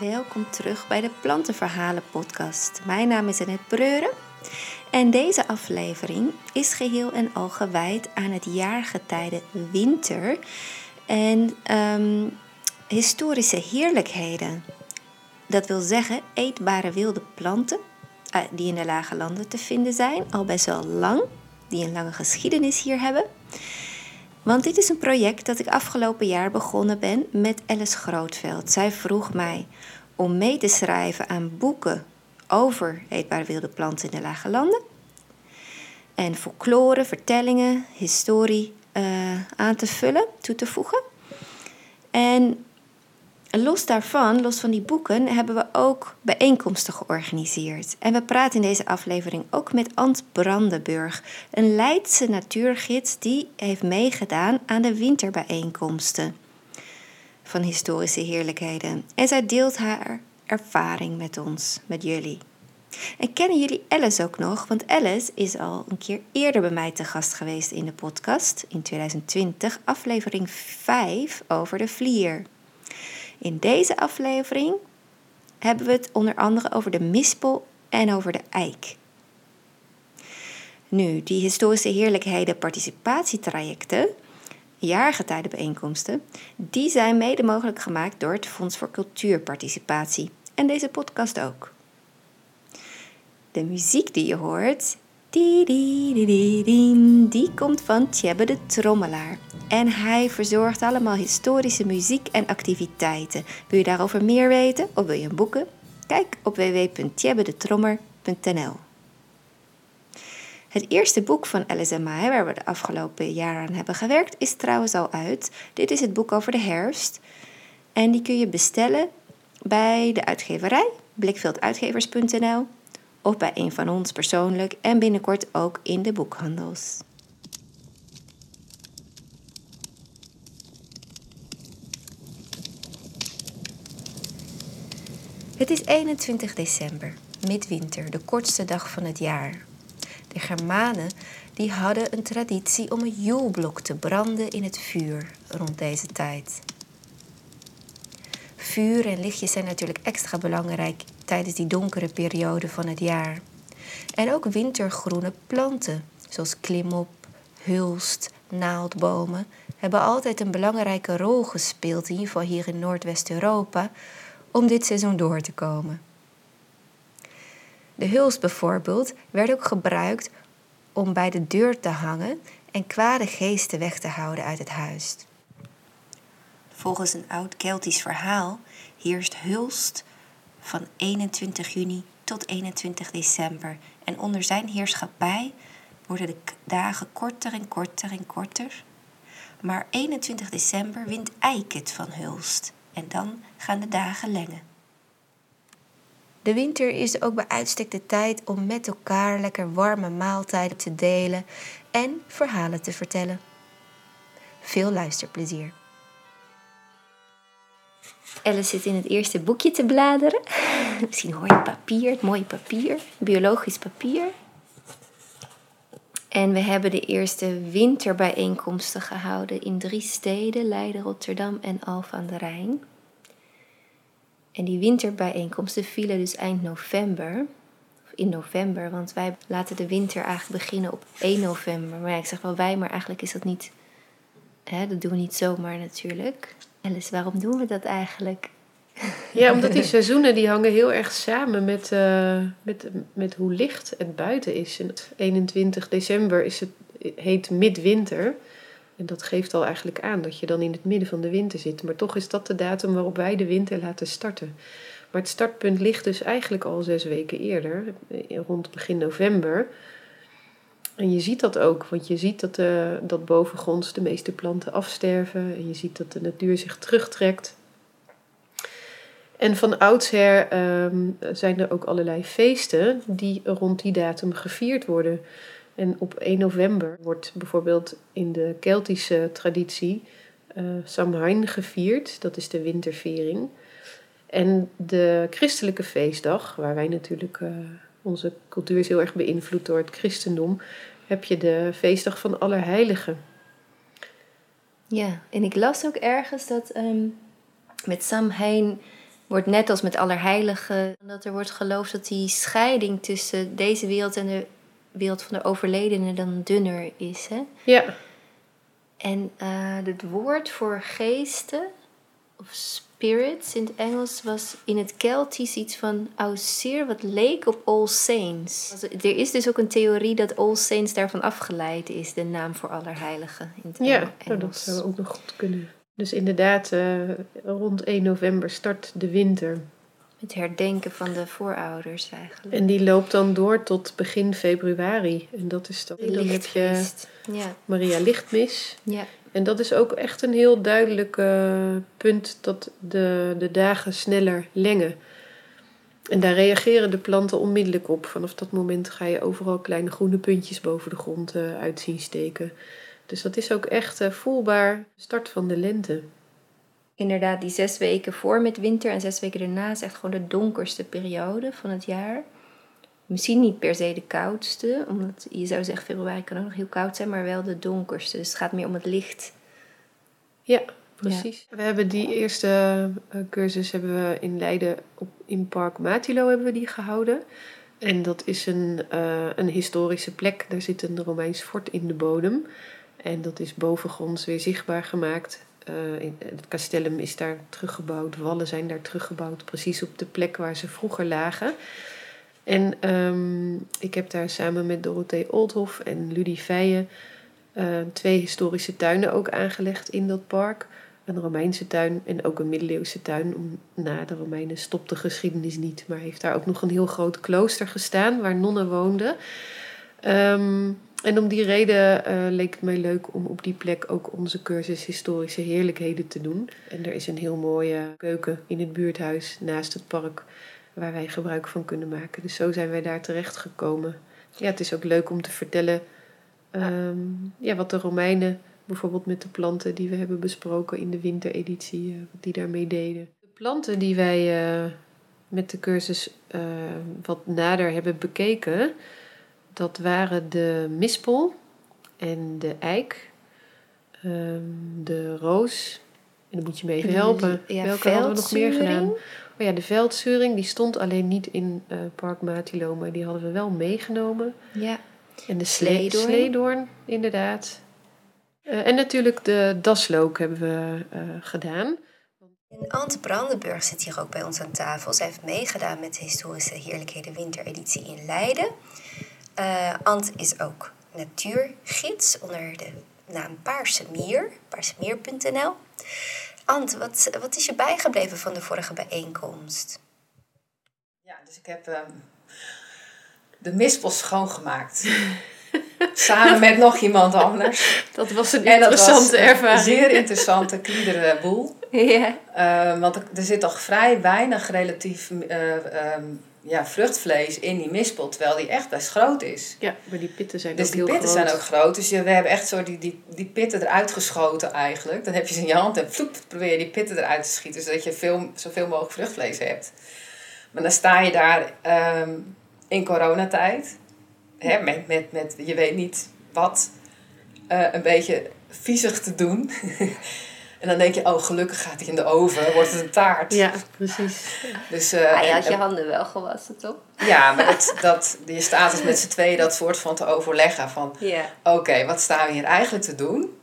welkom terug bij de Plantenverhalen podcast. Mijn naam is Annette Breuren en deze aflevering is geheel en al gewijd aan het jaargetijde winter en ehm, historische heerlijkheden. Dat wil zeggen eetbare wilde planten uh, die in de lage landen te vinden zijn, al best wel lang, die een lange geschiedenis hier hebben. Want dit is een project dat ik afgelopen jaar begonnen ben met Alice Grootveld. Zij vroeg mij om mee te schrijven aan boeken over eetbare wilde planten in de lage landen. En folklore, vertellingen, historie uh, aan te vullen, toe te voegen. En los daarvan, los van die boeken, hebben we ook bijeenkomsten georganiseerd. En we praten in deze aflevering ook met Ant Brandenburg, een Leidse natuurgids die heeft meegedaan aan de winterbijeenkomsten van historische heerlijkheden. En zij deelt haar ervaring met ons, met jullie. En kennen jullie Alice ook nog? Want Alice is al een keer eerder bij mij te gast geweest in de podcast in 2020, aflevering 5 over de vlier. In deze aflevering hebben we het onder andere over de mispel en over de eik. Nu, die historische heerlijkheden participatietrajecten, jaargetijdenbijeenkomsten, die zijn mede mogelijk gemaakt door het Fonds voor Cultuurparticipatie en deze podcast ook. De muziek die je hoort, die, komt van Tjebbe de Trommelaar. En hij verzorgt allemaal historische muziek en activiteiten. Wil je daarover meer weten of wil je een boeken? Kijk op www.tjebbedetrommer.nl Het eerste boek van LSMA, waar we de afgelopen jaren aan hebben gewerkt, is trouwens al uit. Dit is het boek over de herfst. En die kun je bestellen bij de uitgeverij, blikvelduitgevers.nl of bij een van ons persoonlijk en binnenkort ook in de boekhandels. Het is 21 december, midwinter, de kortste dag van het jaar. De Germanen die hadden een traditie om een joelblok te branden in het vuur rond deze tijd. Vuur en lichtjes zijn natuurlijk extra belangrijk tijdens die donkere periode van het jaar. En ook wintergroene planten, zoals klimop, hulst, naaldbomen, hebben altijd een belangrijke rol gespeeld, in ieder geval hier in Noordwest-Europa, om dit seizoen door te komen. De hulst bijvoorbeeld werd ook gebruikt om bij de deur te hangen en kwade geesten weg te houden uit het huis. Volgens een oud Keltisch verhaal heerst hulst van 21 juni tot 21 december. En onder zijn heerschappij worden de dagen korter en korter en korter. Maar 21 december wint Eiket van Hulst en dan gaan de dagen lengen. De winter is ook bij uitstek de tijd om met elkaar lekker warme maaltijden te delen en verhalen te vertellen. Veel luisterplezier. Alice zit in het eerste boekje te bladeren. Misschien hoor je papier, het mooie papier, biologisch papier. En we hebben de eerste winterbijeenkomsten gehouden in drie steden: Leiden, Rotterdam en Alphen aan de Rijn. En die winterbijeenkomsten vielen dus eind november. Of in november, want wij laten de winter eigenlijk beginnen op 1 november. Maar ja, ik zeg wel wij, maar eigenlijk is dat niet. Hè, dat doen we niet zomaar natuurlijk. Alice, waarom doen we dat eigenlijk? Ja, omdat die seizoenen die hangen heel erg samen met, uh, met, met hoe licht het buiten is. En 21 december is het, heet midwinter. En dat geeft al eigenlijk aan dat je dan in het midden van de winter zit. Maar toch is dat de datum waarop wij de winter laten starten. Maar het startpunt ligt dus eigenlijk al zes weken eerder, rond begin november. En je ziet dat ook, want je ziet dat, uh, dat bovengronds de meeste planten afsterven. En je ziet dat de natuur zich terugtrekt. En van oudsher um, zijn er ook allerlei feesten die rond die datum gevierd worden. En op 1 november wordt bijvoorbeeld in de Keltische traditie uh, Samhain gevierd. Dat is de winterviering. En de christelijke feestdag, waar wij natuurlijk... Uh, onze cultuur is heel erg beïnvloed door het christendom, heb je de feestdag van Allerheiligen. Ja, en ik las ook ergens dat um, met Samhain wordt net als met Allerheiligen, dat er wordt geloofd dat die scheiding tussen deze wereld en de wereld van de overledenen dan dunner is. Hè? Ja. En uh, het woord voor geesten, of spirits in het Engels, was in het Keltisch iets van Ausir, wat leek op All Saints. Er is dus ook een theorie dat All Saints daarvan afgeleid is, de naam voor Allerheiligen in het ja, Engels. dat zou ook nog goed kunnen. Dus inderdaad, uh, rond 1 november start de winter. Het herdenken van de voorouders eigenlijk. En die loopt dan door tot begin februari. En dat is dan, dan heb je ja. Maria Lichtmis. Ja. En dat is ook echt een heel duidelijk uh, punt dat de, de dagen sneller lengen. En daar reageren de planten onmiddellijk op. Vanaf dat moment ga je overal kleine groene puntjes boven de grond uh, uit zien steken. Dus dat is ook echt uh, voelbaar start van de lente. Inderdaad, die zes weken voor met winter en zes weken daarna is echt gewoon de donkerste periode van het jaar. Misschien niet per se de koudste, omdat je zou zeggen februari kan ook nog heel koud zijn, maar wel de donkerste. Dus het gaat meer om het licht. Ja, precies. We hebben die eerste uh, cursus hebben we in Leiden op, in Park Matilo hebben we die gehouden. En dat is een, uh, een historische plek. Daar zit een Romeins fort in de bodem. En dat is bovengronds weer zichtbaar gemaakt. Uh, het castellum is daar teruggebouwd, wallen zijn daar teruggebouwd, precies op de plek waar ze vroeger lagen. En um, ik heb daar samen met Dorothee Oldhoff en Ludie Feijen uh, twee historische tuinen ook aangelegd in dat park. Een Romeinse tuin en ook een middeleeuwse tuin. Na de Romeinen stopt de geschiedenis niet, maar heeft daar ook nog een heel groot klooster gestaan waar nonnen woonden. Um, en om die reden uh, leek het mij leuk om op die plek ook onze cursus historische heerlijkheden te doen. En er is een heel mooie keuken in het buurthuis naast het park waar wij gebruik van kunnen maken. Dus zo zijn wij daar terecht gekomen. Ja, het is ook leuk om te vertellen um, ja, wat de Romeinen bijvoorbeeld met de planten die we hebben besproken in de wintereditie, uh, wat die daarmee deden. De planten die wij uh, met de cursus uh, wat nader hebben bekeken, dat waren de mispel en de eik, um, de roos. En dan moet je me even helpen. Ja, Welke hadden we nog meer gedaan? Ja, de veldzeuring die stond alleen niet in uh, Park Matilo, maar die hadden we wel meegenomen. Ja. En de sleedoorn, sleedoorn inderdaad. Uh, en natuurlijk de daslook hebben we uh, gedaan. En Ante Brandenburg zit hier ook bij ons aan tafel. Zij heeft meegedaan met de Historische Heerlijkheden Wintereditie in Leiden. Uh, Ant is ook natuurgids onder de naam Paarse Mier, paarsemier.nl. Ant, wat, wat is je bijgebleven van de vorige bijeenkomst? Ja, dus ik heb um, de mispels schoongemaakt. Samen met nog iemand anders. Dat was een interessante ervaring. Een zeer interessante, kliedere boel. Ja. Uh, want er zit toch vrij weinig relatief uh, um, ja, vruchtvlees in die mispel, terwijl die echt best groot is. Ja, maar die pitten zijn dus ook heel groot. Dus die pitten zijn ook groot. Dus je, we hebben echt zo die, die, die pitten eruit geschoten eigenlijk. Dan heb je ze in je hand en vloep, probeer je die pitten eruit te schieten, zodat je veel, zoveel mogelijk vruchtvlees hebt. Maar dan sta je daar um, in coronatijd, hè, met, met, met je weet niet wat, uh, een beetje viezig te doen. En dan denk je, oh gelukkig gaat hij in de oven, wordt het een taart. Ja, precies. Dus, uh, ah, je had je handen wel gewassen, toch? Ja, maar dat, dat, je staat dus met z'n tweeën dat soort van te overleggen van... Ja. Oké, okay, wat staan we hier eigenlijk te doen?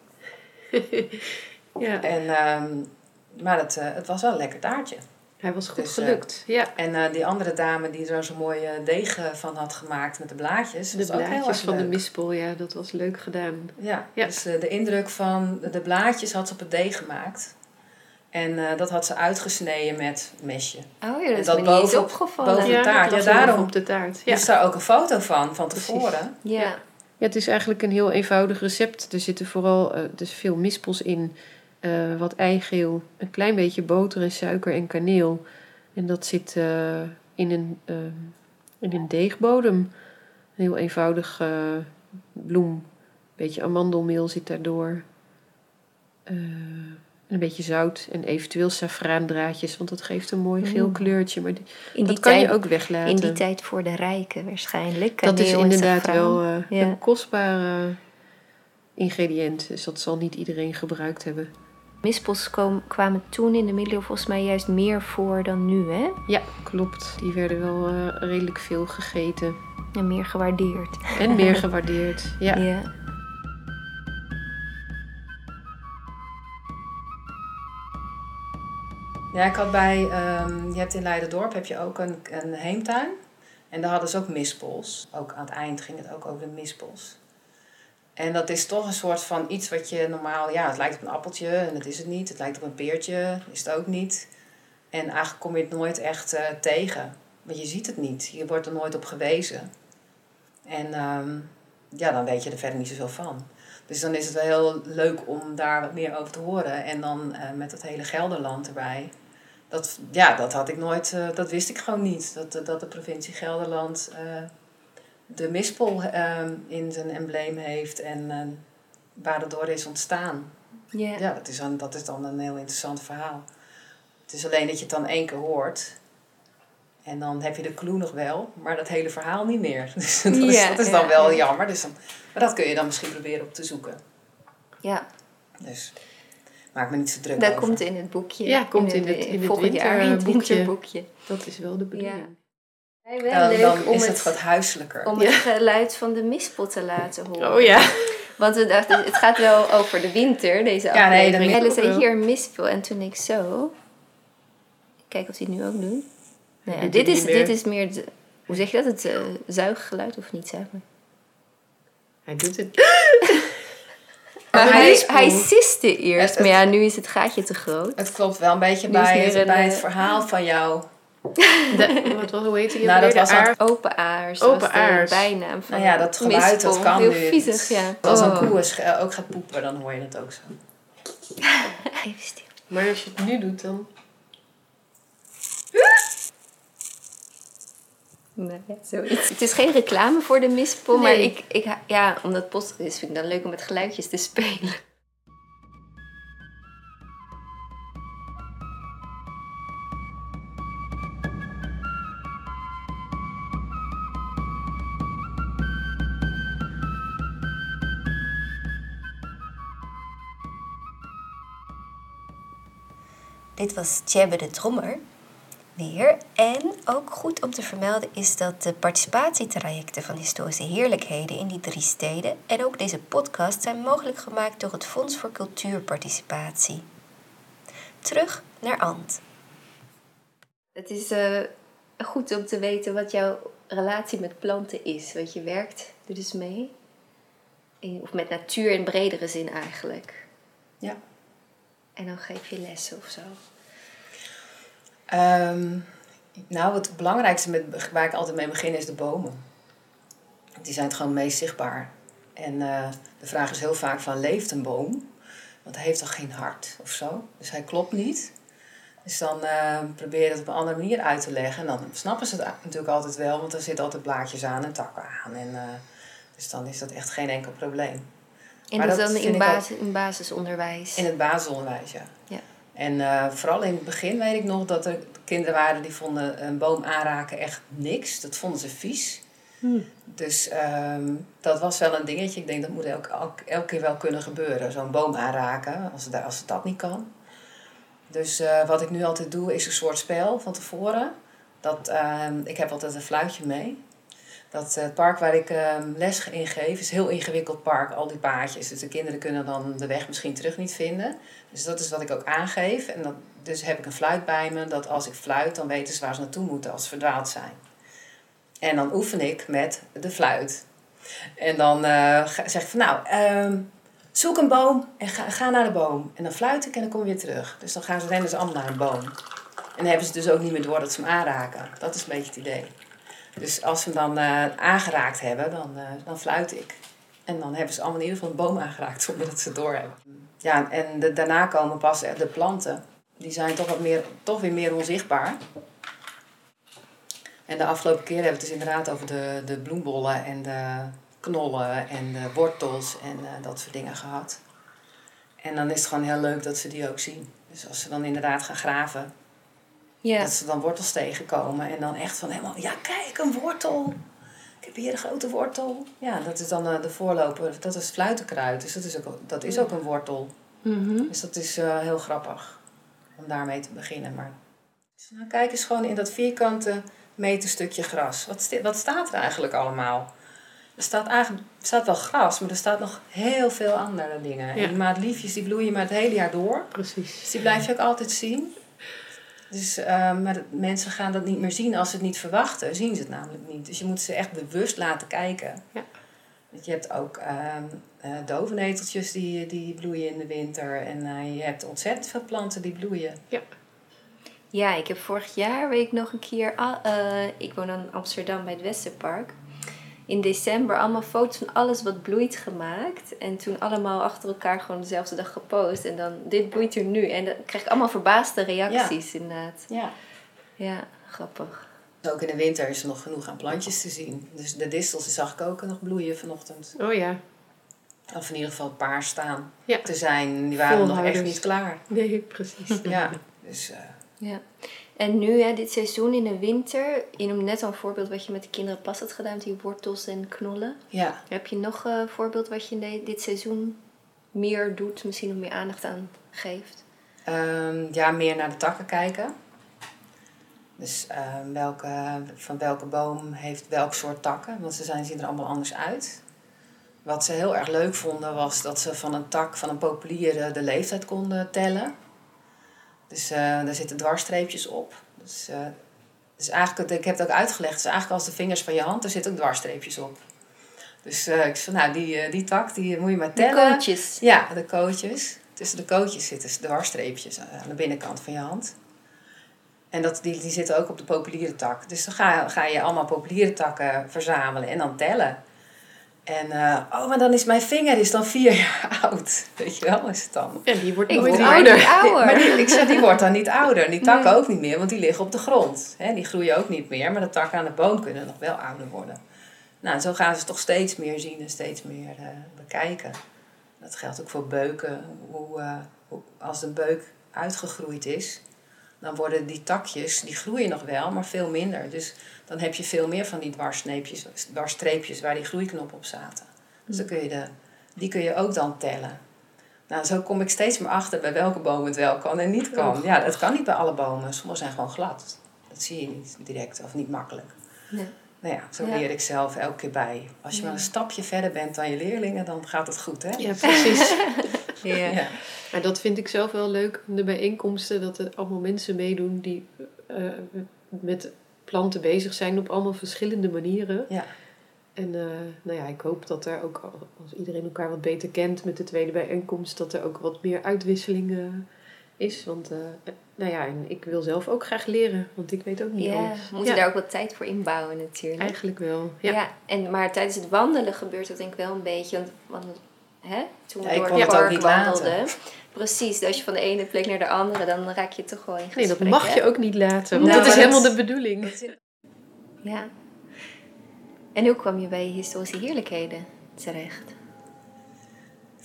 ja. En, um, maar het, uh, het was wel een lekker taartje. Hij was goed dus, gelukt, uh, ja. En uh, die andere dame die er zo'n mooie deeg van had gemaakt met de blaadjes. De blaadjes van leuk. de mispel, ja, dat was leuk gedaan. Ja, ja. dus uh, de indruk van de blaadjes had ze op het deeg gemaakt. En dat had ze uitgesneden met mesje. Oh ja, dat, is dat boven, opgevallen. Boven ja, de taart. Ja, daarom op de taart. Ja. is daar ook een foto van, van tevoren. Ja. ja. Ja, het is eigenlijk een heel eenvoudig recept. Er zitten vooral dus veel mispels in uh, wat eigeel, een klein beetje boter en suiker en kaneel. En dat zit uh, in, een, uh, in een deegbodem. Een heel eenvoudig bloem. Een beetje amandelmeel zit daardoor. een beetje zout en eventueel safraandraadjes, want dat geeft een mooi geel kleurtje. Maar die, dat kan je ook weglaten. In die tijd voor de rijken waarschijnlijk. Dat is inderdaad wel ja. een kostbare ingrediënt. Dus dat zal niet iedereen gebruikt hebben. Mispels kwamen toen in de middeleeuwen volgens mij juist meer voor dan nu, hè? Ja, klopt. Die werden wel eh, redelijk veel gegeten. En meer gewaardeerd. En meer gewaardeerd. Ja. ja. Ja, ik had bij, ehm, je hebt in Leiderdorp heb je ook een, een heemtuin. En daar hadden ze ook mispols. Ook aan het eind ging het ook over de mispols. En dat is toch een soort van iets wat je normaal, ja, het lijkt op een appeltje en dat is het niet. Het lijkt op een peertje, is het ook niet. En eigenlijk kom je het nooit echt eh, tegen. Want je ziet het niet. Je wordt er nooit op gewezen. En ehm, ja, dan weet je er verder niet zoveel van. Dus dan is het wel heel leuk om daar wat meer over te horen. En dan eh, met het hele Gelderland erbij. Dat, ja, dat had ik nooit, eh, dat wist ik gewoon niet. Dat, dat de provincie Gelderland de mispel ehm, in zijn embleem heeft en eh, waar het door is ontstaan. Ja. Ja, dat is, dan, dat is dan een heel interessant verhaal. Het is alleen dat je het dan één keer hoort. En dan heb je de clue nog wel, maar dat hele verhaal niet meer. Dus dat, is, Ja, dat is dan wel ja. jammer. Dus dan, maar dat kun je dan misschien proberen op te zoeken. ja. Dus maak me niet zo druk Dat over. komt in het boekje. Ja, komt in het- in het volgend jaar in het winterboekje. Dat is wel de bedoeling. Wel dan, leuk dan om is het het, wat huiselijker. om het geluid van de mispel te laten horen. Oh ja. Want we dachten, het gaat wel over de winter, deze Ja, nee, aflevering. dat Helle zei hier een mispel en toen ik zo... Kijk of hij het nu ook doet. Ja, Doet dit, is, dit is meer... de- hoe zeg je dat? Het eh, zuiggeluid of niet zuigen? Hij doet het. Maar hij, hij siste eerst. Het- het- maar ja, nu is het gaatje te groot. Het klopt wel een beetje bij bij het eh, verhaal van jou. De, wat was, hoe heet die? Nou, dat was aard- Open aars. Open aars. bijnaam van Nou ja, dat geluid, dat kan Heel nu. viezig, ja. Als Oh. een koe is, ook gaat poepen, dan hoor je het ook zo. Even stil. Maar als je het nu doet, dan. Nee, zoiets. Het is geen reclame voor de mispel, maar ik, ik, ja, omdat het is, vind ik dan leuk om met geluidjes te spelen. Dit was Tjebbe de Trommer weer. En ook goed om te vermelden is dat de participatietrajecten van historische heerlijkheden in die drie steden en ook deze podcast zijn mogelijk gemaakt door het Fonds voor Cultuurparticipatie. Terug naar Ant. Het is eh, goed om te weten wat jouw relatie met planten is. Want je werkt er dus mee. In- Of met natuur in bredere zin eigenlijk. Ja. En dan geef je lessen of zo. Ehm, nou, het belangrijkste met, waar ik altijd mee begin is de bomen. Die zijn het gewoon meest zichtbaar. En eh, de vraag is heel vaak van, leeft een boom? Want hij heeft toch geen hart of zo? Dus hij klopt niet. Dus dan eh, probeer je het op een andere manier uit te leggen. En dan snappen ze het natuurlijk altijd wel, want er zitten altijd blaadjes aan en takken aan. En, eh, dus dan is dat echt geen enkel probleem. En Maar dat, dat dan in, ook- basis, in basisonderwijs. In het basisonderwijs, ja. Ja. En eh, vooral in het begin weet ik nog dat er kinderen waren die vonden een boom aanraken echt niks. Dat vonden ze vies. Dus ehm, dat was wel een dingetje. Ik denk dat moet elke, elke, elke keer wel kunnen gebeuren. Zo'n boom aanraken, als, het, als het dat niet kan. Dus eh, wat ik nu altijd doe is een soort spel van tevoren. Dat, ehm, ik heb altijd een fluitje mee. Dat eh, het park waar ik ehm, les in geef is een heel ingewikkeld park. Al die paadjes. Dus de kinderen kunnen dan de weg misschien terug niet vinden. Dus dat is wat ik ook aangeef. En dan, dus heb ik een fluit bij me. Dat als ik fluit, dan weten ze waar ze naartoe moeten als ze verdwaald zijn. En dan oefen ik met de fluit. En dan eh, zeg ik van nou, ehm, zoek een boom en ga, ga naar de boom. En dan fluit ik en dan kom je weer terug. Dus dan gaan ze rennen ze allemaal naar een boom. En dan hebben ze dus ook niet meer door dat ze hem aanraken. Dat is een beetje het idee. Dus als ze hem dan eh, aangeraakt hebben, dan, eh, dan fluit ik. En dan hebben ze allemaal in ieder geval een boom aangeraakt zonder dat ze het doorhebben. Ja, en de, daarna komen pas de planten. Die zijn toch, wat meer, toch weer meer onzichtbaar. En de afgelopen keer hebben we het dus inderdaad over de, de bloembollen en de knollen en de wortels en eh, dat soort dingen gehad. En dan is het gewoon heel leuk dat ze die ook zien. Dus als ze dan inderdaad gaan graven, ja. dat ze dan wortels tegenkomen en dan echt van helemaal, ja kijk, een wortel. Ik heb hier een grote wortel. Ja, dat is dan eh, de voorloper, dat is fluitenkruid. Dus dat is ook, dat is ook een wortel. Mhm. Dus dat is eh, heel grappig om daarmee te beginnen. Maar dus nou, kijk eens gewoon in dat vierkante meterstukje gras. Wat, wat staat er eigenlijk allemaal? Er staat, eigenlijk, er staat wel gras, maar er staat nog heel veel andere dingen. Ja. En die maatliefjes die bloeien maar het hele jaar door. Precies. Dus die blijf je ook altijd zien. Dus, eh, maar mensen gaan dat niet meer zien als ze het niet verwachten. Zien ze het namelijk niet. Dus je moet ze echt bewust laten kijken. Ja. Want je hebt ook ehm eh, dovenneteltjes die, die bloeien in de winter. En eh, je hebt ontzettend veel planten die bloeien. Ja, ik heb vorig jaar, weet ik nog een keer, eh, ik woon in Amsterdam bij het Westerpark. In december allemaal foto's van alles wat bloeit gemaakt. En toen allemaal achter elkaar gewoon dezelfde dag gepost. En dan, dit bloeit er nu. En dan krijg ik allemaal verbaasde reacties inderdaad. Ja. Ja, grappig. Ook in de winter is er nog genoeg aan plantjes te zien. Dus de distels zag ik ook nog bloeien vanochtend. Oh ja. Of in ieder geval paars staan Ja. te zijn. Die waren nog echt niet klaar. Nee, precies. Ja, dus eh, Ja. En nu, hè, dit seizoen in de winter, je noemde net al een voorbeeld wat je met de kinderen pas had gedaan, met die wortels en knollen. ja. Heb je nog een voorbeeld wat je dit seizoen meer doet, misschien nog meer aandacht aan geeft? Ehm, ja, meer naar de takken kijken. Dus ehm, welke, van welke boom heeft welk soort takken. Want ze zijn, zien er allemaal anders uit. Wat ze heel erg leuk vonden was dat ze van een tak van een populier de leeftijd konden tellen. Dus eh, daar zitten dwarsstreepjes op. Dus, eh, dus eigenlijk, ik heb het ook uitgelegd, het is eigenlijk als de vingers van je hand, er zitten ook dwarsstreepjes op. Dus eh, ik zei, nou die, die tak die moet je maar De tellen. coaches. Ja, de kootjes. Tussen de kootjes zitten dwarsstreepjes aan de binnenkant van je hand. En dat, die, die zitten ook op de populiere tak. Dus dan ga, ga je allemaal populiere takken verzamelen en dan tellen. En, eh, oh, maar dan is mijn vinger is dan vier jaar oud. Weet je wel, is het dan. En die wordt nooit ouder. niet ouder. Maar die, ik zeg, die wordt dan niet ouder. Die takken Nee. ook niet meer, want die liggen op de grond. Hè, die groeien ook niet meer, maar de takken aan de boom kunnen nog wel ouder worden. Nou, zo gaan ze toch steeds meer zien en steeds meer eh, bekijken. Dat geldt ook voor beuken. Hoe, eh, hoe, als een beuk uitgegroeid is, dan worden die takjes, die groeien nog wel, maar veel minder. Dus dan heb je veel meer van die dwarsstreepjes waar die groeiknop op zaten. Dus dan kun je de, die kun je ook dan tellen. Nou, zo kom ik steeds meer achter bij welke boom het wel kan en niet kan. Ja, dat kan niet bij alle bomen. Sommige zijn gewoon glad. Dat zie je niet direct of niet makkelijk. Nee. Nou ja, zo leer ik zelf elke keer bij. Als je maar een stapje verder bent dan je leerlingen, dan gaat het goed, hè? Ja, precies. Ja. Ja. Maar dat vind ik zelf wel leuk, de bijeenkomsten, dat er allemaal mensen meedoen die eh, met planten bezig zijn op allemaal verschillende manieren. Ja. En eh, nou ja, ik hoop dat er ook, als iedereen elkaar wat beter kent met de tweede bijeenkomst, dat er ook wat meer uitwisseling eh, is. Want eh, nou ja, en ik wil zelf ook graag leren, want ik weet ook niet Ja, alles. we moeten Ja, daar ook wat tijd voor inbouwen natuurlijk. Eigenlijk wel. Ja. Ja. en, maar tijdens het wandelen gebeurt dat denk ik wel een beetje. Want, want hè, toen we Ja, ik door kon het park niet laten. wandelden. Precies, als je van de ene plek naar de andere, dan raak je toch wel in gesprek. Nee, dat mag hè? je ook niet laten, want Nou, dat is helemaal dat- de bedoeling. Ja. En hoe kwam je bij historische heerlijkheden terecht?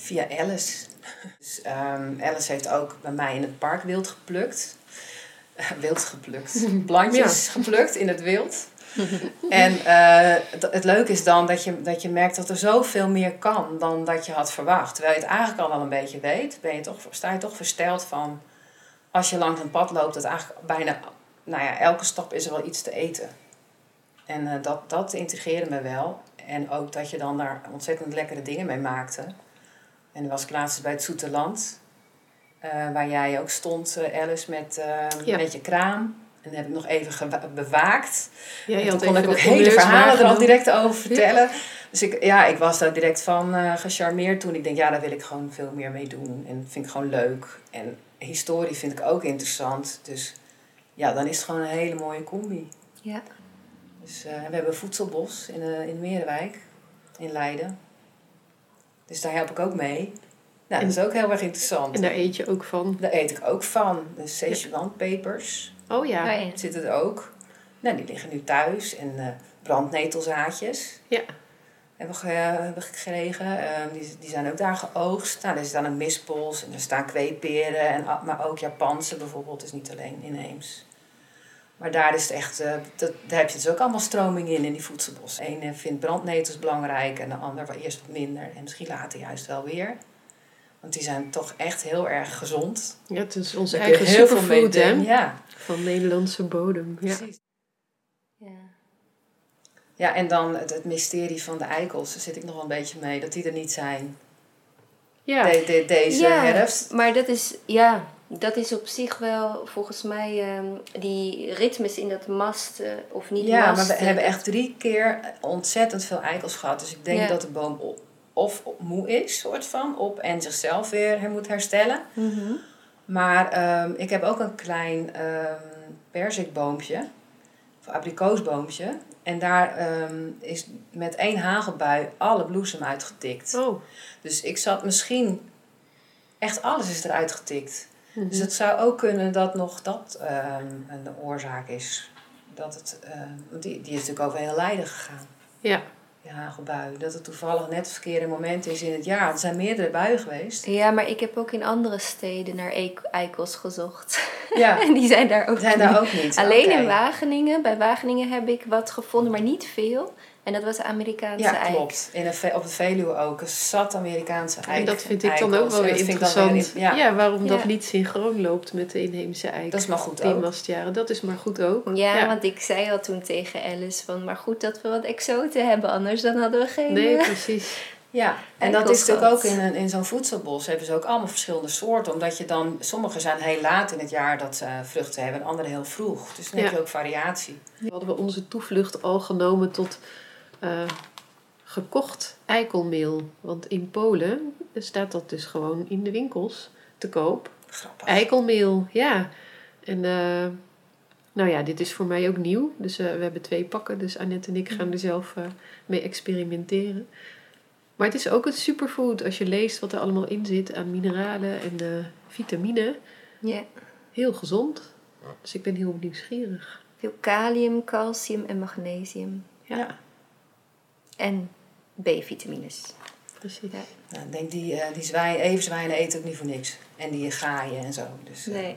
Via Alice. Dus, ehm, Alice heeft ook bij mij in het park wild geplukt. Wild geplukt. Plantjes geplukt in het wild. en eh, het, leuke is dan dat je, dat je merkt dat er zoveel meer kan dan dat je had verwacht. Terwijl je het eigenlijk al wel een beetje weet, ben je toch, sta je toch versteld van... Als je langs een pad loopt, dat eigenlijk bijna... Nou ja, elke stap is er wel iets te eten. En eh, dat, dat intrigeerde me wel. En ook dat je dan daar ontzettend lekkere dingen mee maakte. En dan was ik laatst bij het Zoete Land. eh, waar jij ook stond, eh, Alice, met, eh, Ja. met je kraam. En heb ik nog even bewaakt. Ja, en toen kon ik ook hele verhalen er al direct over vertellen. Dus ik, ja, ik was daar direct van gecharmeerd toen. Ik denk, ja, daar wil ik gewoon veel meer mee doen. En vind ik gewoon leuk. En historie vind ik ook interessant. Dus ja, dan is het gewoon een hele mooie combi. Ja. Dus we hebben voedselbos in, in Merenwijk, in Leiden. Dus daar help ik ook mee. Nou, dat is ook heel erg interessant. En daar eet je ook van. Daar eet ik ook van. De Szechuanpepers Oh ja. Oh ja. zitten er ook. Nou, die liggen nu thuis. En eh, brandnetelzaadjes Ja. hebben we, ge- hebben gekregen. Eh, die, die zijn ook daar geoogst. Nou, er staan ook mispels en er staan kweeperen. En, maar ook Japanse bijvoorbeeld, dus niet alleen inheems. Maar daar is het echt, eh, dat, daar heb je dus ook allemaal stroming in, in die voedselbos. De ene vindt brandnetels belangrijk en de ander wel eerst wat minder. En misschien later juist wel weer. Want die zijn toch echt heel erg gezond. Ja, het is onze Daar eigen heel veel mee superfood, hè? Ja, Van Nederlandse bodem. Ja. precies. Ja. Ja, en dan het, het mysterie van de eikels. Daar zit ik nog wel een beetje mee. Dat die er niet zijn. Ja. De, de- deze ja, herfst. Maar dat is, ja, dat is op zich wel volgens mij ehm, die ritmes in dat masten of niet Ja, maar masten. we hebben echt drie keer ontzettend veel eikels gehad. Dus ik denk Ja. dat de boom o- of op moe is, soort van, op en zichzelf weer moet herstellen. Mhm. Maar ehm, ik heb ook een klein ehm perzikboompje, of abrikoosboompje. En daar is met één hagelbui alle bloesem uitgetikt. Oh. Dus ik zat misschien, echt alles is eruit getikt. Mhm. Dus het zou ook kunnen dat nog dat ehm, een oorzaak is. Dat het, ehm, die, die is natuurlijk over heel Leiden gegaan, Ja. die hagelbui. Dat het toevallig net het verkeerde moment is in het jaar. Er zijn meerdere buien geweest. Ja, maar ik heb ook in andere steden naar eik- eikels gezocht. Ja, en die zijn daar ook zijn niet. daar ook niet. Alleen in Wageningen. Bij Wageningen heb ik wat gevonden, maar niet veel. En dat was de Amerikaanse Ja, eik. klopt. In op het Veluwe ook. Een zat Amerikaanse eik. En dat vind ik dan ook wel weer interessant. weer in- ja. ja, waarom dat niet synchroon loopt met de inheemse eik. dat is maar goed Die ook. mastjaren, dat is maar goed ook. Ja, Ja. want ik zei al toen tegen Alice van, maar goed dat we wat exoten hebben, anders dan hadden we geen... Nee, eh, precies. Ja, en dat is natuurlijk ook in, een, in zo'n voedselbos hebben ze ook allemaal verschillende soorten. Omdat je dan, sommige zijn heel laat in het jaar dat ze vruchten hebben en andere heel vroeg. Dus dan heb je ook variatie. Hadden we onze toevlucht al genomen tot eh, gekocht eikelmeel. Want in Polen staat dat dus gewoon in de winkels te koop. Grappig. Eikelmeel, ja. En eh, nou ja, dit is voor mij ook nieuw. Dus eh, we hebben twee pakken. Dus Annette en ik gaan er zelf mee experimenteren. Maar het is ook een superfood als je leest wat er allemaal in zit aan mineralen en vitamine. Ja, Heel gezond. Dus ik ben heel nieuwsgierig. veel kalium, calcium en magnesium. Ja. En B-vitamines. Precies. Ja. Nou, ik denk die, eh die zwijn, everzwijnen eten ook niet voor niks. En die gaaien en zo. Dus, eh, Nee.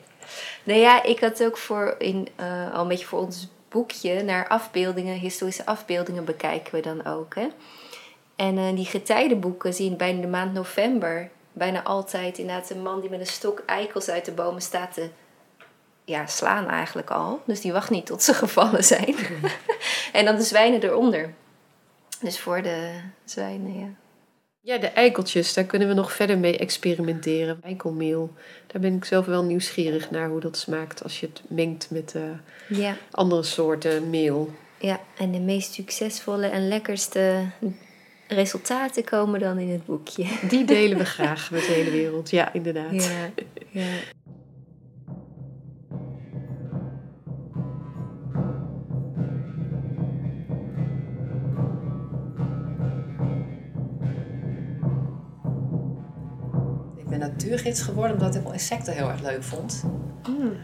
Nou ja, ik had ook voor in, eh, al een beetje voor ons boekje naar afbeeldingen, historische afbeeldingen bekijken we dan ook. Hè? En eh, die getijdenboeken zien bijna de maand november bijna altijd inderdaad een man die met een stok eikels uit de bomen staat te ja, slaan eigenlijk al. Dus die wacht niet tot ze gevallen zijn. en dan de zwijnen eronder. Dus voor de zwijnen, ja. Ja, de eikeltjes, daar kunnen we nog verder mee experimenteren. Eikelmeel, daar ben ik zelf wel nieuwsgierig naar hoe dat smaakt als je het mengt met eh, Ja, andere soorten meel. ja, en de meest succesvolle en lekkerste resultaten komen dan in het boekje. Die delen we graag met de hele wereld. Ja, inderdaad. Ja, ja. Natuurgids geworden omdat ik wel insecten heel erg leuk vond. Mm.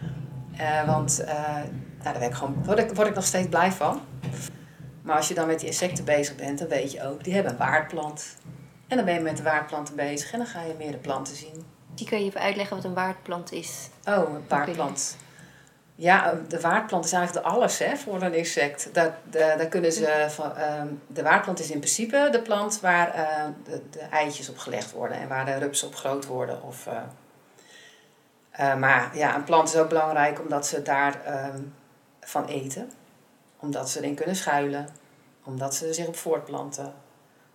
Eh, want eh, nou, daar word ik, gewoon, word, ik, word ik nog steeds blij van. Maar als je dan met die insecten bezig bent, dan weet je ook, die hebben een waardplant. En dan ben je met de waardplanten bezig en dan ga je meerdere planten zien. Die kan je even uitleggen wat een waardplant is. Oh, een waardplant. Ja, de waardplant is eigenlijk de alles hè, voor een insect. Daar, daar, daar kunnen ze van, ehm, de waardplant is in principe de plant waar eh, de, de eitjes op gelegd worden en waar de rupsen op groot worden. Of, eh, eh, maar ja, een plant is ook belangrijk omdat ze daar ehm, van eten. Omdat ze erin kunnen schuilen. Omdat ze zich op voortplanten.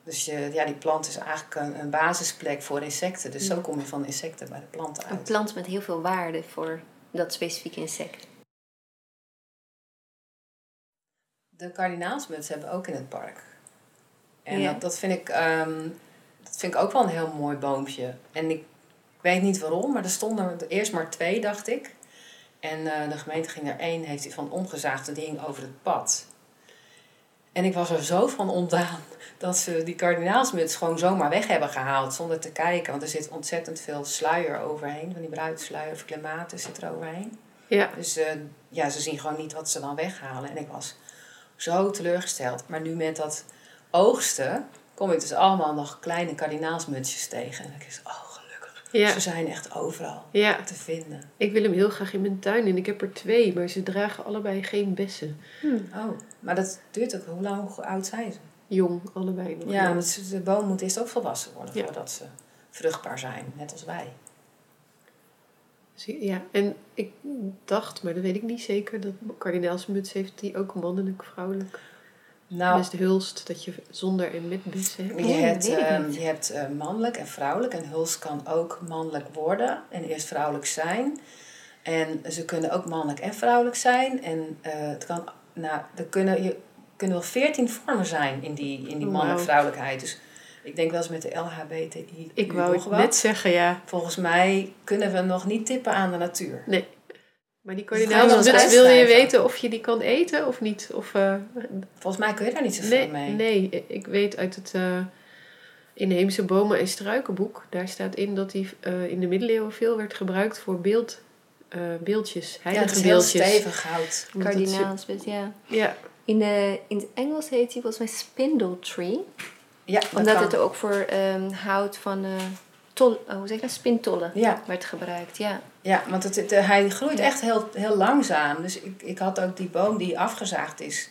Dus je, ja, die plant is eigenlijk een, een basisplek voor insecten. Dus zo kom je van insecten bij de planten Een uit. plant met heel veel waarde voor dat specifieke insect. De kardinaalsmuts hebben we ook in het park. En Ja. dat, dat, vind ik, ehm, dat vind ik ook wel een heel mooi boompje. En ik, ik weet niet waarom, maar er stonden er eerst maar twee, dacht ik. En eh, de gemeente ging er één, heeft hij van omgezaagd, die hing over het pad. En ik was er zo van ontdaan dat ze die kardinaalsmuts gewoon zomaar weg hebben gehaald zonder te kijken. Want er zit ontzettend veel sluier overheen, van die bruidsluier of clematis zit er overheen. Ja, Dus eh, ja, ze zien gewoon niet wat ze dan weghalen. En ik was zo teleurgesteld. Maar nu met dat oogsten kom ik dus allemaal nog kleine kardinaalsmutsjes tegen. En ik is, oh gelukkig. ja, Ze zijn echt overal ja. te vinden. Ik wil hem heel graag in mijn tuin en ik heb er twee, maar ze dragen allebei geen bessen. Oh, maar dat duurt ook. Hoe lang, hoe oud zijn ze? Jong, allebei nog. Ja, want ze- de boom moet eerst ook volwassen worden Ja. voordat ze vruchtbaar zijn, net als wij. Zie- Ja, en ik dacht, maar dat weet ik niet zeker, dat kardinaalsmuts heeft die ook mannelijk, vrouwelijk. Nou, Met de hulst, dat je zonder en met bessen hebt. Je hebt, ehm, je hebt eh, mannelijk en vrouwelijk. En huls kan ook mannelijk worden en eerst vrouwelijk zijn. En ze kunnen ook mannelijk en vrouwelijk zijn. En eh, het kan, nou, er kunnen, je, kunnen wel veertien vormen zijn in die, in die Oh, mannelijk wauw. vrouwelijkheid. Dus ik denk wel eens met de LHBTI. Ik wou nog het wat. net zeggen, ja. Volgens mij kunnen we nog niet tippen aan de natuur. Nee. Maar die kardinaalsmuts, eens wil je weten of je die kan eten of niet? Of, eh, Volgens mij kun je daar niet zoveel nee, mee. nee, ik weet uit het uh, inheemse bomen- en struikenboek, daar staat in dat die eh, in de middeleeuwen veel werd gebruikt voor beeld, eh, beeldjes, ja, heilige het is heel beeldjes. stevig hout. Zo- Kardinaalsbes, ja. Ja, In, de, in het Engels heet hij volgens mij spindle tree. Ja, dat Omdat kan. het ook voor ehm, hout van eh tol, oh, hoe zeg je dat? Spintollen Ja. werd gebruikt. Ja. Ja, want het, het, eh, hij groeit Ja. echt heel, heel langzaam. Dus ik, ik had ook die boom die afgezaagd is.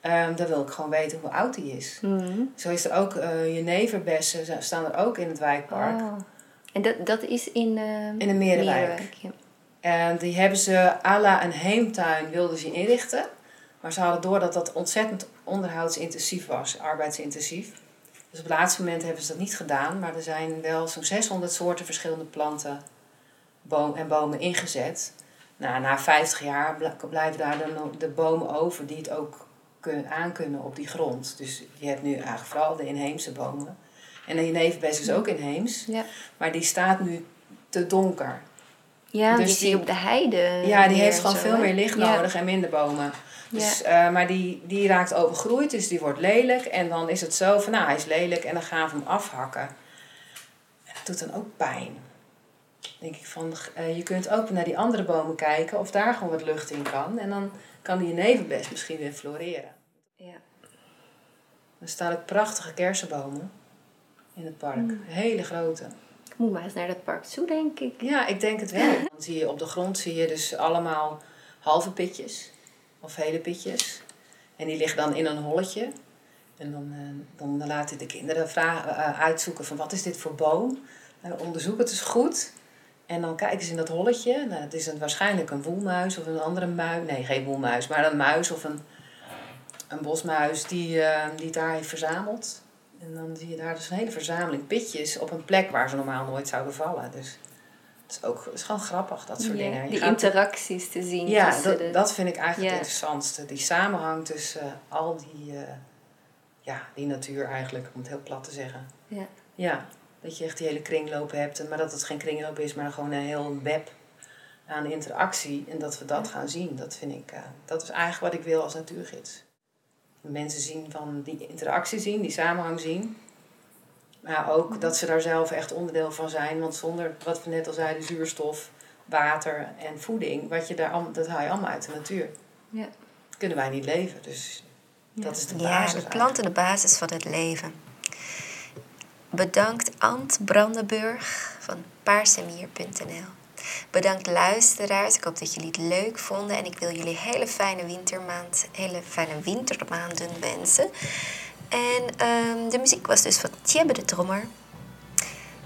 Ehm dan wil ik gewoon weten hoe oud die is. Mhm. Zo is er ook uh, jeneverbessen staan er ook in het wijkpark. Oh. En dat, dat is in, eh In de Merenwijk. ja. En die hebben ze à la een heemtuin wilden ze inrichten. Maar ze hadden door dat dat ontzettend onderhoudsintensief was, arbeidsintensief. Dus op het laatste moment hebben ze dat niet gedaan. Maar er zijn wel zo'n 600 soorten verschillende planten boom en bomen ingezet. Nou, na 50 jaar bl- blijven daar dan de bomen over die het ook kunnen, aankunnen op die grond. Dus je hebt nu eigenlijk vooral de inheemse bomen. En de jeneverbes is ook inheems. Ja. Maar die staat nu te donker. Ja, Dus die op de heide. Ja, die heeft gewoon zo, veel meer licht Ja. nodig en minder bomen. Dus, Ja. eh, maar die, die raakt overgroeid, dus die wordt lelijk. En dan is het zo van, nou, hij is lelijk en dan gaan we hem afhakken. En dat doet dan ook pijn. Dan denk ik van, eh, je kunt ook naar die andere bomen kijken of daar gewoon wat lucht in kan. En dan kan die nevenbest misschien weer floreren. Ja. Er staan ook prachtige kersenbomen in het park. Mm. Hele grote. Ik moet maar eens naar dat park toe, denk ik. Ja, ik denk het wel. Dan zie je op de grond zie je dus allemaal halve pitjes of hele pitjes. En die liggen dan in een holletje. En dan, eh, dan laten de kinderen vragen, eh, uitzoeken van wat is dit voor boom. Nou, onderzoek het eens goed. En dan kijken ze in dat holletje. Nou, het is een, waarschijnlijk een woelmuis of een andere muis. Nee, geen woelmuis, maar een muis of een, een bosmuis die, eh, die het daar heeft verzameld. En dan zie je daar dus een hele verzameling pitjes op een plek waar ze normaal nooit zouden vallen. Dus het is ook het is gewoon grappig, dat soort Ja, dingen. Je die interacties te zien ja, dat, de... dat vind ik eigenlijk Ja. het interessantste. Die samenhang tussen eh, al die, eh, ja, die natuur eigenlijk, om het heel plat te zeggen. Ja. Ja, dat je echt die hele kringloop hebt. Maar dat het geen kringloop is, maar gewoon een heel web aan interactie. En dat we dat gaan zien, dat vind ik, eh, dat is eigenlijk wat ik wil als natuurgids. Mensen zien van die interactie zien, die samenhang zien. Maar ook dat ze daar zelf echt onderdeel van zijn. Want zonder, wat we net al zeiden, zuurstof, water en voeding, wat je daar, allemaal- dat haal je allemaal uit de natuur. Ja. Kunnen wij niet leven. Dus dat is de Ja, basis. de planten de basis van het leven. Bedankt Ant Brandenburg van paarsemier.nl. Bedankt luisteraars. Ik hoop dat jullie het leuk vonden. En ik wil jullie hele fijne wintermaand, hele fijne wintermaanden wensen. En ehm, de muziek was dus van Tjebbe de Trommer.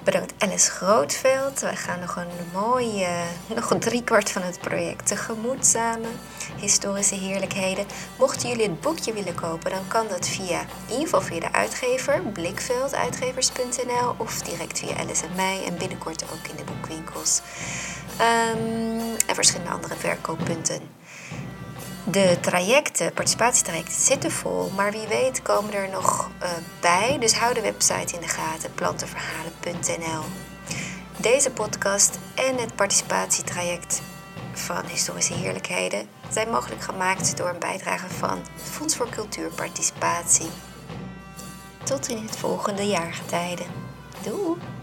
Bedankt Alice Grootveld. Wij gaan nog een mooie, nog een driekwart van het project tegemoet samen. Historische heerlijkheden. Mochten jullie het boekje willen kopen, dan kan dat via in via de uitgever, blikvelduitgevers.nl of direct via Alice en mij en binnenkort ook in de boekwinkels. Ehm, en verschillende andere verkooppunten. De trajecten, participatietrajecten zitten vol, maar wie weet komen er nog eh, bij. Dus hou de website in de gaten, plantenverhalen.nl. Deze podcast en het participatietraject van Historische Heerlijkheden zijn mogelijk gemaakt door een bijdrage van het Fonds voor Cultuurparticipatie. Tot in het volgende jaargetijde. Doei!